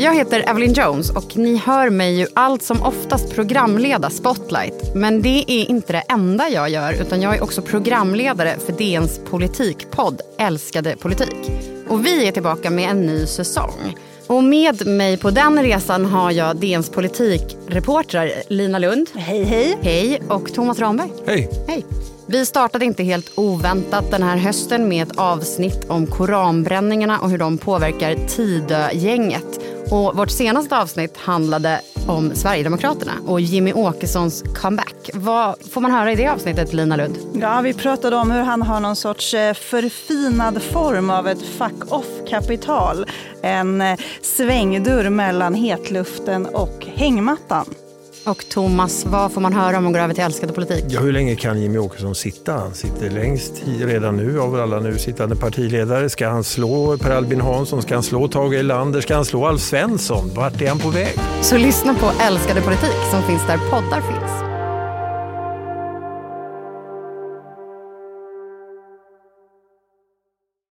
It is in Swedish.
Jag heter Evelyn Jones och ni hör mig ju allt som oftast programleda Spotlight. Men det är inte det enda jag gör utan jag är också programledare för DNs politikpodd Älskade politik. Och vi är tillbaka med en ny säsong. Och med mig på den resan har jag DNs politikreportrar Lina Lund. Hej, hej. Hej. Och Thomas Ramberg. Hej. Hej. Vi startade inte helt oväntat den här hösten med ett avsnitt om koranbränningarna och hur de påverkar Tidögänget. Och vårt senaste avsnitt handlade om Sverigedemokraterna och Jimmy Åkessons comeback. Vad får man höra i det avsnittet, Lina Lund? Ja, vi pratade om hur han har någon sorts eh, förfinad form av ett fuck off-kapital. En eh, svängdörr mellan hetluften och hängmattan. Och Thomas, vad får man höra om man går över till älskade politik? Ja, hur länge kan Jimmy Åkesson sitta? Han sitter längst redan nu av alla nu sittande partiledare. Ska han slå Per Albin Hansson? Ska han slå Tage Erlander? Ska han slå Alf Svensson? Vart är han på väg? Så lyssna på Älskade politik som finns där poddar finns.